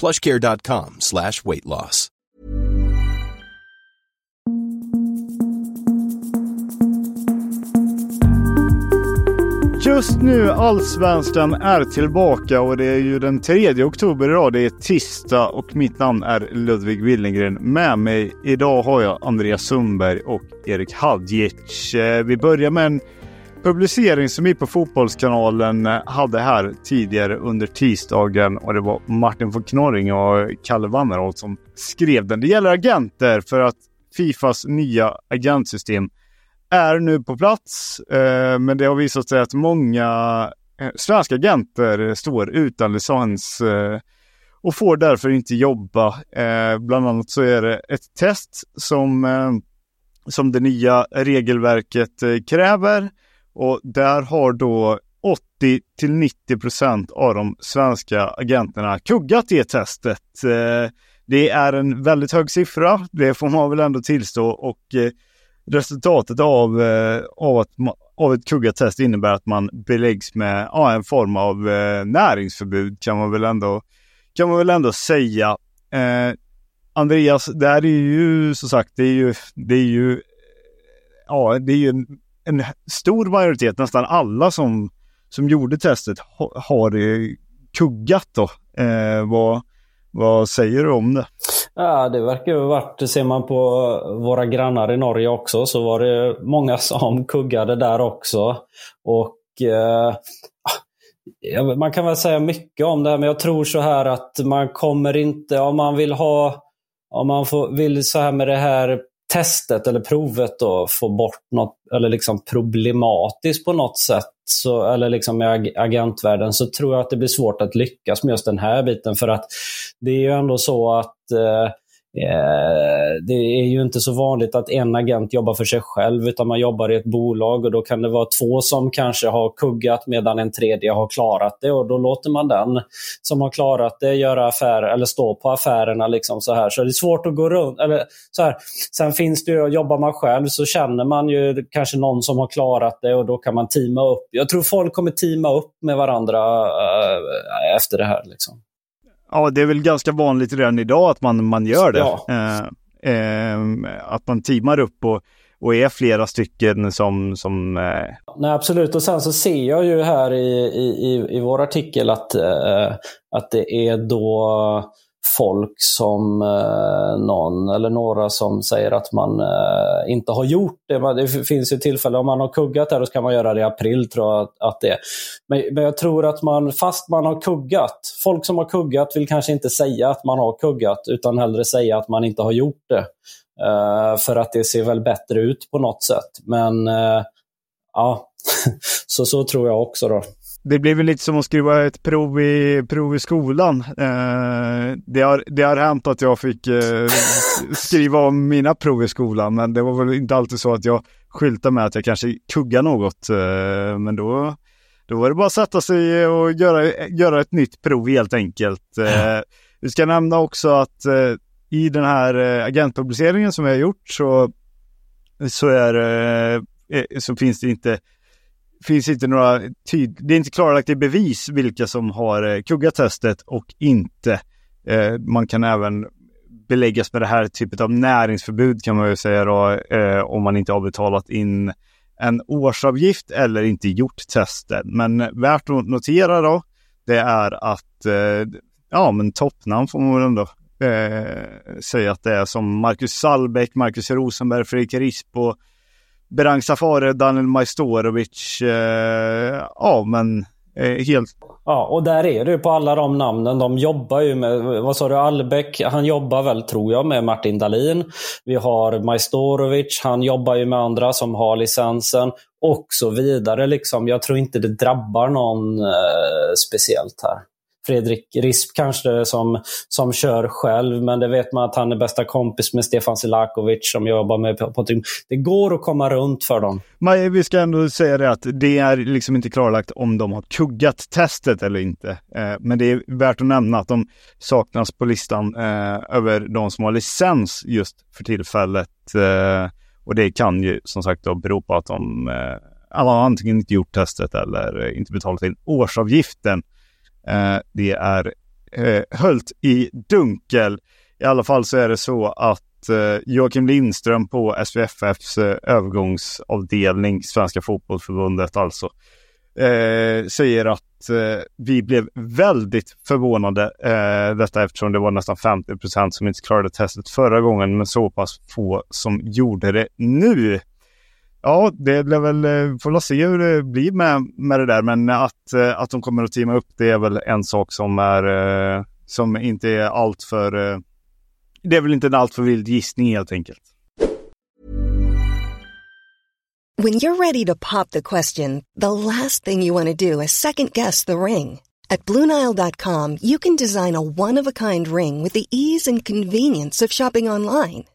plushcare.com slash weight loss. Just nu Allsvenskan är tillbaka och det är ju den 3 oktober idag. Det är tisdag och mitt namn är Ludvig Willengren. Med mig idag har jag Andreas Sundberg och Erik Hadjic. Eh, vi börjar med en publicering som vi på Fotbollskanalen eh, hade här tidigare under tisdagen och det var Martin von Knorring och Kalle Wannerholt som skrev den. Det gäller agenter för att Fifas nya agentsystem är nu på plats. Eh, men det har visat sig att många eh, svenska agenter står utan licens och får därför inte jobba. Bland annat så är det ett test som, som det nya regelverket kräver. Och där har då 80 till 90 procent av de svenska agenterna kuggat det testet. Eh, det är en väldigt hög siffra, det får man väl ändå tillstå och eh, resultatet av, eh, av, att, av ett kuggat test innebär att man beläggs med ja, en form av näringsförbud kan man väl ändå, kan man väl ändå säga. Eh, Andreas, det här är ju som sagt, det är ju, det är ju, ja, det är ju en, en stor majoritet, nästan alla som, som gjorde testet har kuggat då. Eh, vad, vad säger du om det? Ja, det verkar ju ha varit, ser man på våra grannar i Norge också, så var det många som kuggade där också. Och eh, Man kan väl säga mycket om det, här, men jag tror så här att man kommer inte, om man vill ha, om man får, vill så här med det här testet eller provet då få bort något eller liksom problematiskt på något sätt, så, eller liksom i ag- agentvärlden, så tror jag att det blir svårt att lyckas med just den här biten. För att det är ju ändå så att eh, Eh, Det är ju inte så vanligt att en agent jobbar för sig själv, utan man jobbar i ett bolag och då kan det vara två som kanske har kuggat medan en tredje har klarat det och då låter man den som har klarat det göra affärer eller stå på affärerna. Liksom så, här. så det är svårt att gå runt. Eller, så här. Sen finns det ju, jobbar man själv så känner man ju kanske någon som har klarat det och då kan man teama upp. Jag tror folk kommer teama upp med varandra eh, efter det här. Liksom. Ja, det är väl ganska vanligt redan idag att man, man gör det. Ja. Eh, eh, att man teamar upp och, och är flera stycken som... som eh, Nej, absolut. Och sen så ser jag ju här i, i, i- vår artikel att, eh, att det är då folk som eh, någon eller några som säger att man eh, inte har gjort det. Det finns ju tillfällen om man har kuggat där, då ska man göra det i april tror jag att, att det är. Men, men jag tror att man, fast man har kuggat, folk som har kuggat vill kanske inte säga att man har kuggat utan hellre säga att man inte har gjort det. Eh, för att det ser väl bättre ut på något sätt. Men eh, ja, så, så tror jag också då det blir väl lite som att skriva ett prov i, prov i skolan. Eh, det, har, det har hänt att jag fick eh, skriva om mina prov i skolan, men det var väl inte alltid så att jag skyltade med att jag kanske kuggar något. Eh, men då, då var det bara att sätta sig och göra, göra ett nytt prov helt enkelt. Eh, vi ska nämna också att eh, i den här eh, agentpubliceringen som jag har gjort så, så, är, så finns det inte finns inte några tyd- det är inte klarlagt i bevis vilka som har eh, kuggat testet och inte. Eh, man kan även beläggas med det här typet av näringsförbud kan man ju säga då, eh, om man inte har betalat in en årsavgift eller inte gjort testet. Men värt att notera då, det är att eh, ja, men toppnamn får man väl ändå eh, säga att det är som Marcus Salbeck, Marcus Rosenberg, Fredrik Rispo, Berang Safari, Daniel Majstorovic. Eh, ja, men eh, helt... Ja, och där är du på alla de namnen. De jobbar ju med, vad sa du, Albeck, han jobbar väl tror jag med Martin Dahlin. Vi har Majstorovic, han jobbar ju med andra som har licensen och så vidare. Liksom. Jag tror inte det drabbar någon eh, speciellt här. Fredrik Risp kanske som, som kör själv, men det vet man att han är bästa kompis med Stefan Silakovic som jobbar med på team. Det går att komma runt för dem. Men vi ska ändå säga det att det är liksom inte klarlagt om de har kuggat testet eller inte. Eh, men det är värt att nämna att de saknas på listan eh, över de som har licens just för tillfället. Eh, och det kan ju som sagt då bero på att de eh, alla har antingen inte gjort testet eller inte betalat in årsavgiften. Eh, det är eh, höljt i dunkel. I alla fall så är det så att eh, Joakim Lindström på SVFFs övergångsavdelning, Svenska fotbollförbundet alltså, eh, säger att eh, vi blev väldigt förvånade. Eh, detta eftersom det var nästan 50 procent som inte klarade testet förra gången, men så pass få som gjorde det nu. Ja, det blir väl, eh, får väl se hur det blir med, med det där. Men att, eh, att de kommer att teama upp det är väl en sak som är eh, som inte är allt för det är väl inte en alltför vild gissning helt enkelt. When you're ready to pop the question, the last thing you want to do is second guess the ring. At BlueNile.com you can design a one-of-a-kind ring with the ease and convenience of shopping online.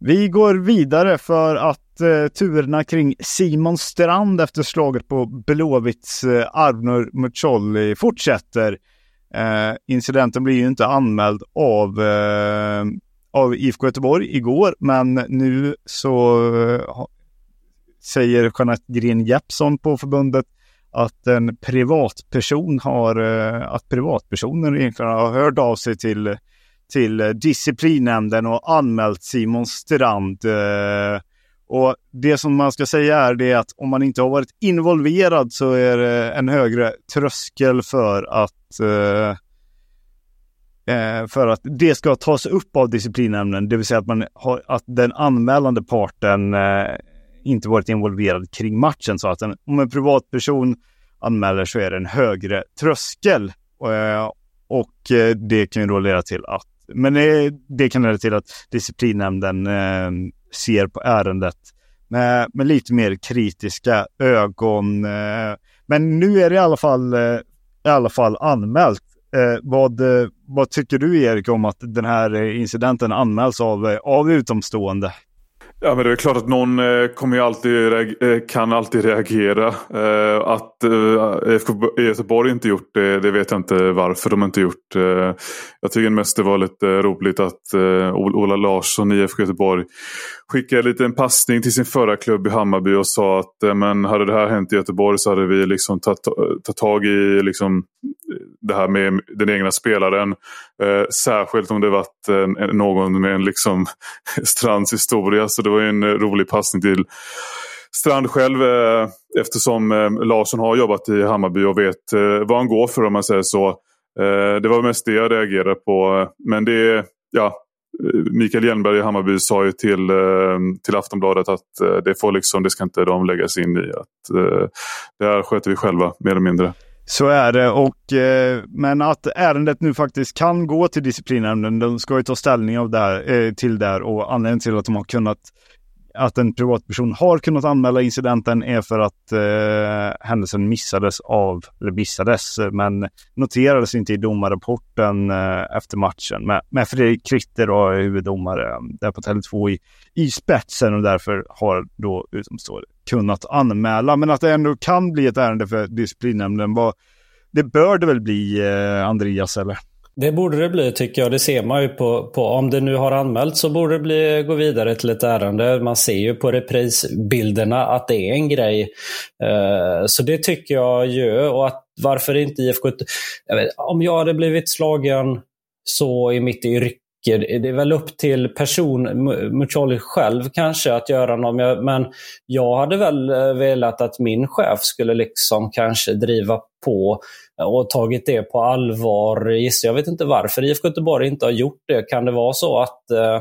Vi går vidare för att eh, turerna kring Simon Strand efter slaget på Blåvitts eh, Arnor Mucolli fortsätter. Eh, incidenten blir ju inte anmäld av, eh, av IFK Göteborg igår, men nu så eh, säger Jeanette Green Jeppsson på förbundet att en privatperson har, eh, att privatpersoner egentligen har hört av sig till, till eh, disciplinnämnden och anmält Simon Strand. Eh, och det som man ska säga är det att om man inte har varit involverad så är det en högre tröskel för att eh, för att det ska tas upp av disciplinnämnden, det vill säga att, man har, att den anmälande parten inte varit involverad kring matchen. Så att en, om en privatperson anmäler så är det en högre tröskel. Och det kan ju då leda till att, men det, det kan leda till att disciplinnämnden eh, ser på ärendet med, med lite mer kritiska ögon. Eh, men nu är det i alla fall, eh, i alla fall anmält. Eh, vad, vad tycker du Erik om att den här incidenten anmäls av, eh, av utomstående? Ja men det är klart att någon eh, kommer ju alltid eh, kan alltid reagera. Eh, att IFK Göteborg inte gjort det, det vet jag inte varför de inte gjort. Jag tycker mest det var lite roligt att Ola Larsson i IFK Göteborg skickade lite en passning till sin förra klubb i Hammarby och sa att men hade det här hänt i Göteborg så hade vi liksom tagit, tagit tag i liksom det här med den egna spelaren. Särskilt om det varit någon med en liksom Strands historia. Så det var en eh, rolig passning till Strand själv eh, eftersom eh, Larsson har jobbat i Hammarby och vet eh, vad han går för om man säger så. Eh, det var mest det jag reagerade på. Men det ja, Mikael Hjelmberg i Hammarby sa ju till, eh, till Aftonbladet att det, får liksom, det ska inte de lägga sig in i. Att, det här sköter vi själva mer eller mindre. Så är det, och, eh, men att ärendet nu faktiskt kan gå till disciplinnämnden. De ska ju ta ställning av där, eh, till där och anledningen till att de har kunnat att en privatperson har kunnat anmäla incidenten är för att eh, händelsen missades av, eller missades, men noterades inte i domarrapporten eh, efter matchen med, med Fredrik Kritter och huvuddomare där på Tele2 i, i spetsen och därför har då utomstående kunnat anmäla. Men att det ändå kan bli ett ärende för disciplinnämnden, var, det bör det väl bli, eh, Andreas, eller? Det borde det bli tycker jag. Det ser man ju på, på om det nu har anmälts så borde det bli, gå vidare till ett ärende. Man ser ju på reprisbilderna att det är en grej. Uh, så det tycker jag ju. Och att varför inte IFK... Jag vet, om jag hade blivit slagen så i mitt yrke det är väl upp till person, Muccioli själv kanske att göra något. Men jag hade väl eh, velat att min chef skulle liksom kanske driva på och tagit det på allvar. Jag vet inte varför IFK Göteborg inte har gjort det. Kan det vara så att eh,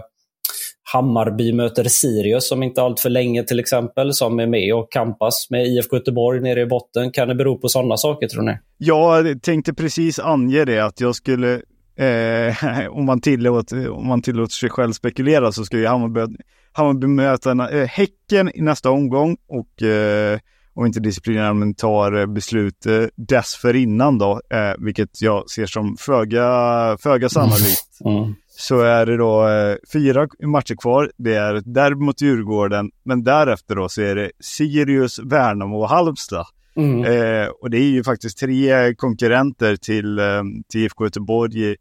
Hammarby möter Sirius som inte allt för länge till exempel, som är med och kampas med IFK Göteborg nere i botten. Kan det bero på sådana saker tror ni? Jag tänkte precis ange det, att jag skulle, eh, om, man tillåter, om man tillåter sig själv spekulera, så ska ju Hammarby, Hammarby möta eh, Häcken i nästa omgång och eh, om inte disciplinnämnden tar eh, beslut eh, dessförinnan då, eh, vilket jag ser som föga, föga sannolikt. Mm. Så är det då eh, fyra matcher kvar. Det är derby mot Djurgården, men därefter då så är det Sirius, Värnamo och Halmstad. Mm. Eh, och det är ju faktiskt tre konkurrenter till, till IFK Göteborg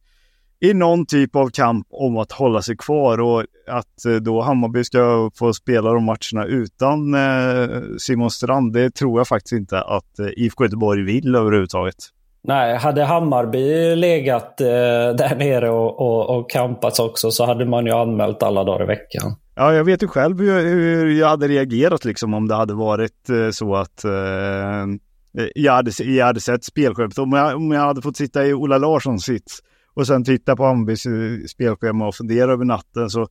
i någon typ av kamp om att hålla sig kvar och att eh, då Hammarby ska få spela de matcherna utan eh, Simon Strand, det tror jag faktiskt inte att eh, IFK Göteborg vill överhuvudtaget. Nej, hade Hammarby legat eh, där nere och, och, och kampats också så hade man ju anmält alla dagar i veckan. Ja, jag vet ju själv hur, hur jag hade reagerat liksom om det hade varit eh, så att jag, hade, jag hade sett spelschemat. Om jag, om jag hade fått sitta i Ola Larssons sits och sen titta på Hammarbys eh, spelschema och fundera över natten. Så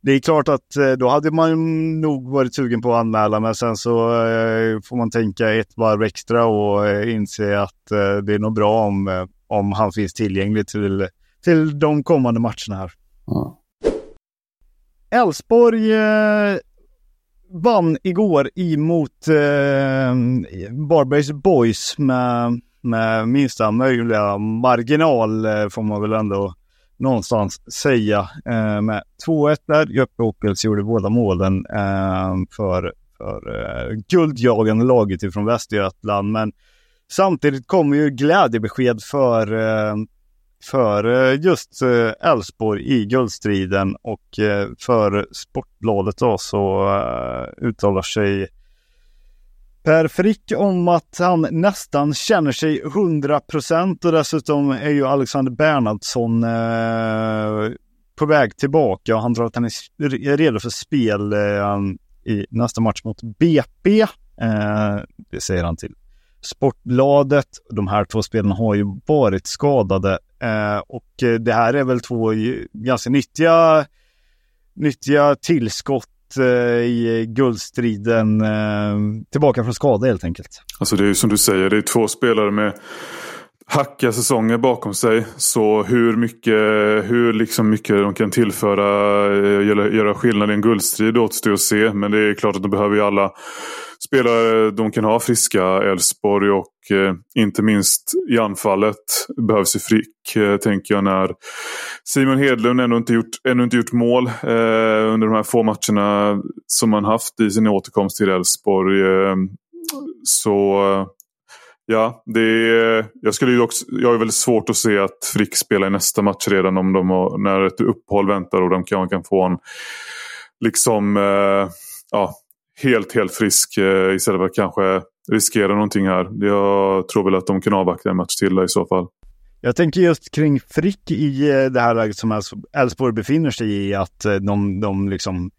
det är klart att eh, då hade man nog varit sugen på att anmäla, men sen så eh, får man tänka ett varv extra och inse att det är nog bra om, om han finns tillgänglig till, till de kommande matcherna här. Elfsborg mm. vann igår emot eh, Varbergs Boys med med minsta möjliga marginal eh, får man väl ändå någonstans säga. Eh, med 2-1 där, Jeppe Ockels gjorde båda målen eh, för, för guldjagande laget ifrån Västergötland. Men samtidigt kommer ju glädjebesked för, för just Elfsborg i guldstriden och för Sportbladet då så uttalar sig Per Frick om att han nästan känner sig 100% och dessutom är ju Alexander Bernhardsson eh, på väg tillbaka och han tror att han är redo för spel eh, i nästa match mot BP. Eh, det säger han till Sportbladet. De här två spelarna har ju varit skadade eh, och det här är väl två ganska nyttiga, nyttiga tillskott Eh, i guldstriden eh, tillbaka från skada helt enkelt. Alltså det är ju som du säger, det är två spelare med hackiga säsonger bakom sig. Så hur mycket, hur liksom mycket de kan tillföra, eh, göra skillnad i en guldstrid återstår att se. Men det är klart att de behöver ju alla spelare de kan ha friska. Elfsborg och eh, inte minst i anfallet behövs ju Frick. Eh, tänker jag när Simon Hedlund ännu inte gjort, ännu inte gjort mål eh, under de här få matcherna som han haft i sin återkomst till Elfsborg. Eh, så Ja, det är, jag, skulle ju också, jag har väldigt svårt att se att Frick spelar i nästa match redan om de har, när ett uppehåll väntar och de kan, kan få en liksom, eh, ja, helt, helt frisk eh, istället för att kanske riskera någonting här. Jag tror väl att de kan avvakta en match till i så fall. Jag tänker just kring Frick i eh, det här läget som Elfsborg befinner sig i, att eh, de, de liksom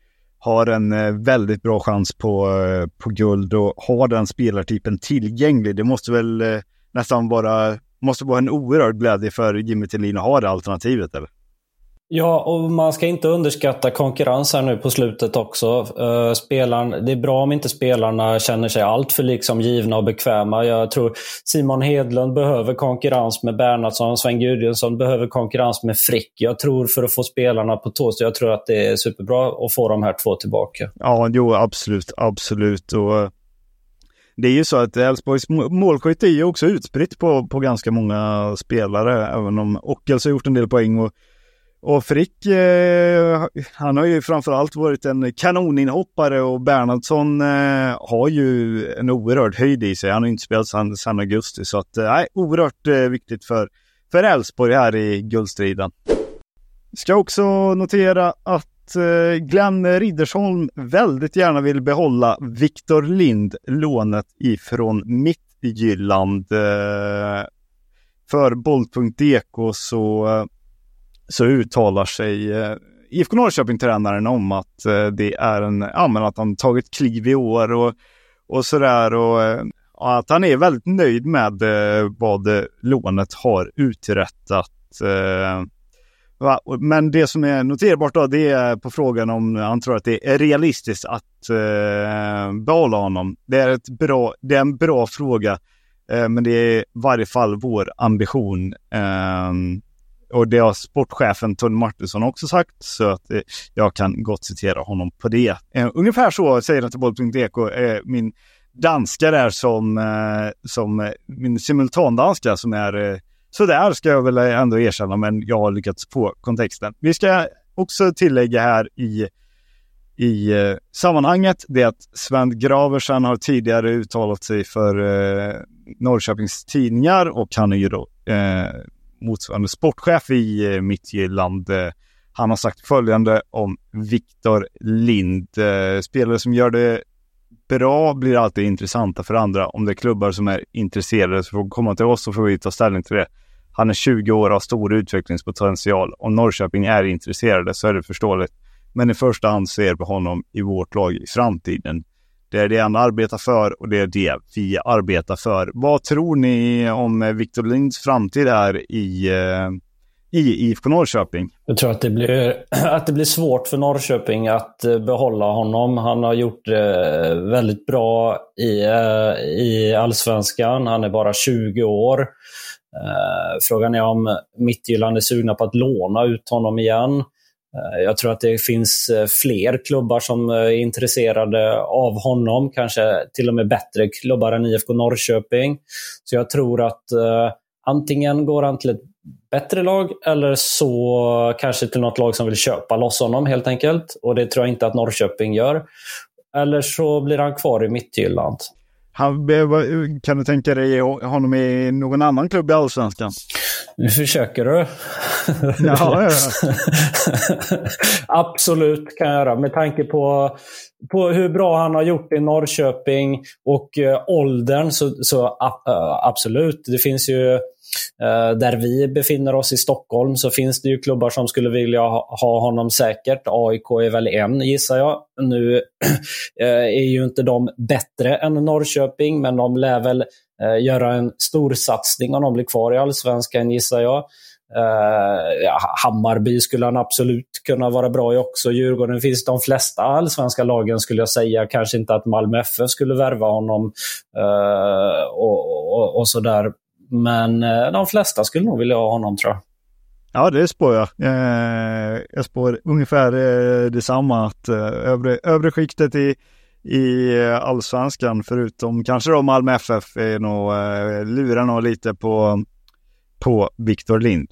har en eh, väldigt bra chans på, eh, på guld och har den spelartypen tillgänglig. Det måste väl eh, nästan vara, måste vara en oerhörd glädje för Jimmy Tillin att ha det alternativet eller? Ja, och man ska inte underskatta konkurrens här nu på slutet också. Eh, spelaren, det är bra om inte spelarna känner sig alltför liksom givna och bekväma. Jag tror Simon Hedlund behöver konkurrens med Bernhardsson, Sven Gudjonsson behöver konkurrens med Frick. Jag tror för att få spelarna på tå, så jag tror att det är superbra att få de här två tillbaka. Ja, jo absolut, absolut. Och eh, det är ju så att Elfsborgs målskytt är ju också utspritt på, på ganska många spelare, även om Ockels har gjort en del poäng. Och och Frick, eh, han har ju framförallt varit en kanoninhoppare och Bernhardsson eh, har ju en oerhörd höjd i sig. Han har inte spelat sedan, sedan augusti så att, eh, oerhört eh, viktigt för för Elfsborg här i guldstriden. Ska också notera att eh, Glenn Riddersholm väldigt gärna vill behålla Viktor Lind, lånet ifrån Mittjylland. Eh, för Bolt.dk så eh, så uttalar sig eh, IFK Norrköping-tränaren om att eh, det är en, ja men att han tagit kliv i år och, och sådär och, eh, att han är väldigt nöjd med eh, vad lånet har uträttat. Eh, men det som är noterbart då, det är på frågan om han tror att det är realistiskt att eh, behålla honom. Det är, ett bra, det är en bra fråga, eh, men det är i varje fall vår ambition. Eh, och det har sportchefen Tony Martinsson också sagt, så att eh, jag kan gott citera honom på det. Eh, ungefär så säger han till Boll.dk, eh, min danska där som, eh, som eh, min simultandanska som är eh, sådär ska jag väl eh, ändå erkänna, men jag har lyckats få kontexten. Vi ska också tillägga här i i eh, sammanhanget det är att Sven Graversen har tidigare uttalat sig för eh, Norrköpings tidningar och han är ju då eh, motsvarande sportchef i eh, Midtjylland. Eh, han har sagt följande om Viktor Lind. Eh, spelare som gör det bra blir alltid intressanta för andra. Om det är klubbar som är intresserade så får komma till oss så får vi ta ställning till det. Han är 20 år och har stor utvecklingspotential. Om Norrköping är intresserade så är det förståeligt. Men i första hand ser på honom i vårt lag i framtiden. Det är det han arbetar för och det är det vi arbetar för. Vad tror ni om eh, Victor Linds framtid här i, eh, i IFK Norrköping? Jag tror att det, blir, att det blir svårt för Norrköping att eh, behålla honom. Han har gjort det väldigt bra i, i allsvenskan. Han är bara 20 år. Frågan är om Midtjylland är sugna på att låna ut honom igen. Eh, jag tror att det finns eh, fler klubbar som eh, är intresserade av honom, kanske till och med bättre klubbar än IFK Norrköping. Så jag tror att eh, antingen går han till ett bättre lag eller så kanske till något lag som vill köpa loss honom helt enkelt. Och det tror jag inte att Norrköping gör. Eller så blir han kvar i Midtjylland. Han, kan du tänka dig honom i någon annan klubb i Allsvenskan? Nu försöker du. Ja, ja. Absolut kan jag göra. Med tanke på, på hur bra han har gjort i Norrköping och uh, åldern så, så uh, absolut. Det finns ju Uh, där vi befinner oss i Stockholm så finns det ju klubbar som skulle vilja ha, ha honom säkert. AIK är väl en gissar jag. Nu uh, är ju inte de bättre än Norrköping men de lär väl Eh, göra en stor satsning om de blir kvar i Allsvenskan gissar jag. Eh, ja, Hammarby skulle han absolut kunna vara bra i också. Djurgården finns de flesta allsvenska lagen skulle jag säga. Kanske inte att Malmö FF skulle värva honom eh, och, och, och sådär men uh, de flesta skulle nog vilja ha honom tror jag. Ja, det spår jag. Jag spår ungefär detsamma. Att övre, övre skiktet i, i eh, allsvenskan, förutom kanske då Malmö FF, är nog, eh, lurar nog lite på, på Viktor Lind.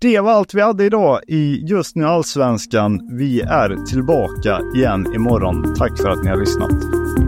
Det var allt vi hade idag i Just nu Allsvenskan. Vi är tillbaka igen imorgon. Tack för att ni har lyssnat.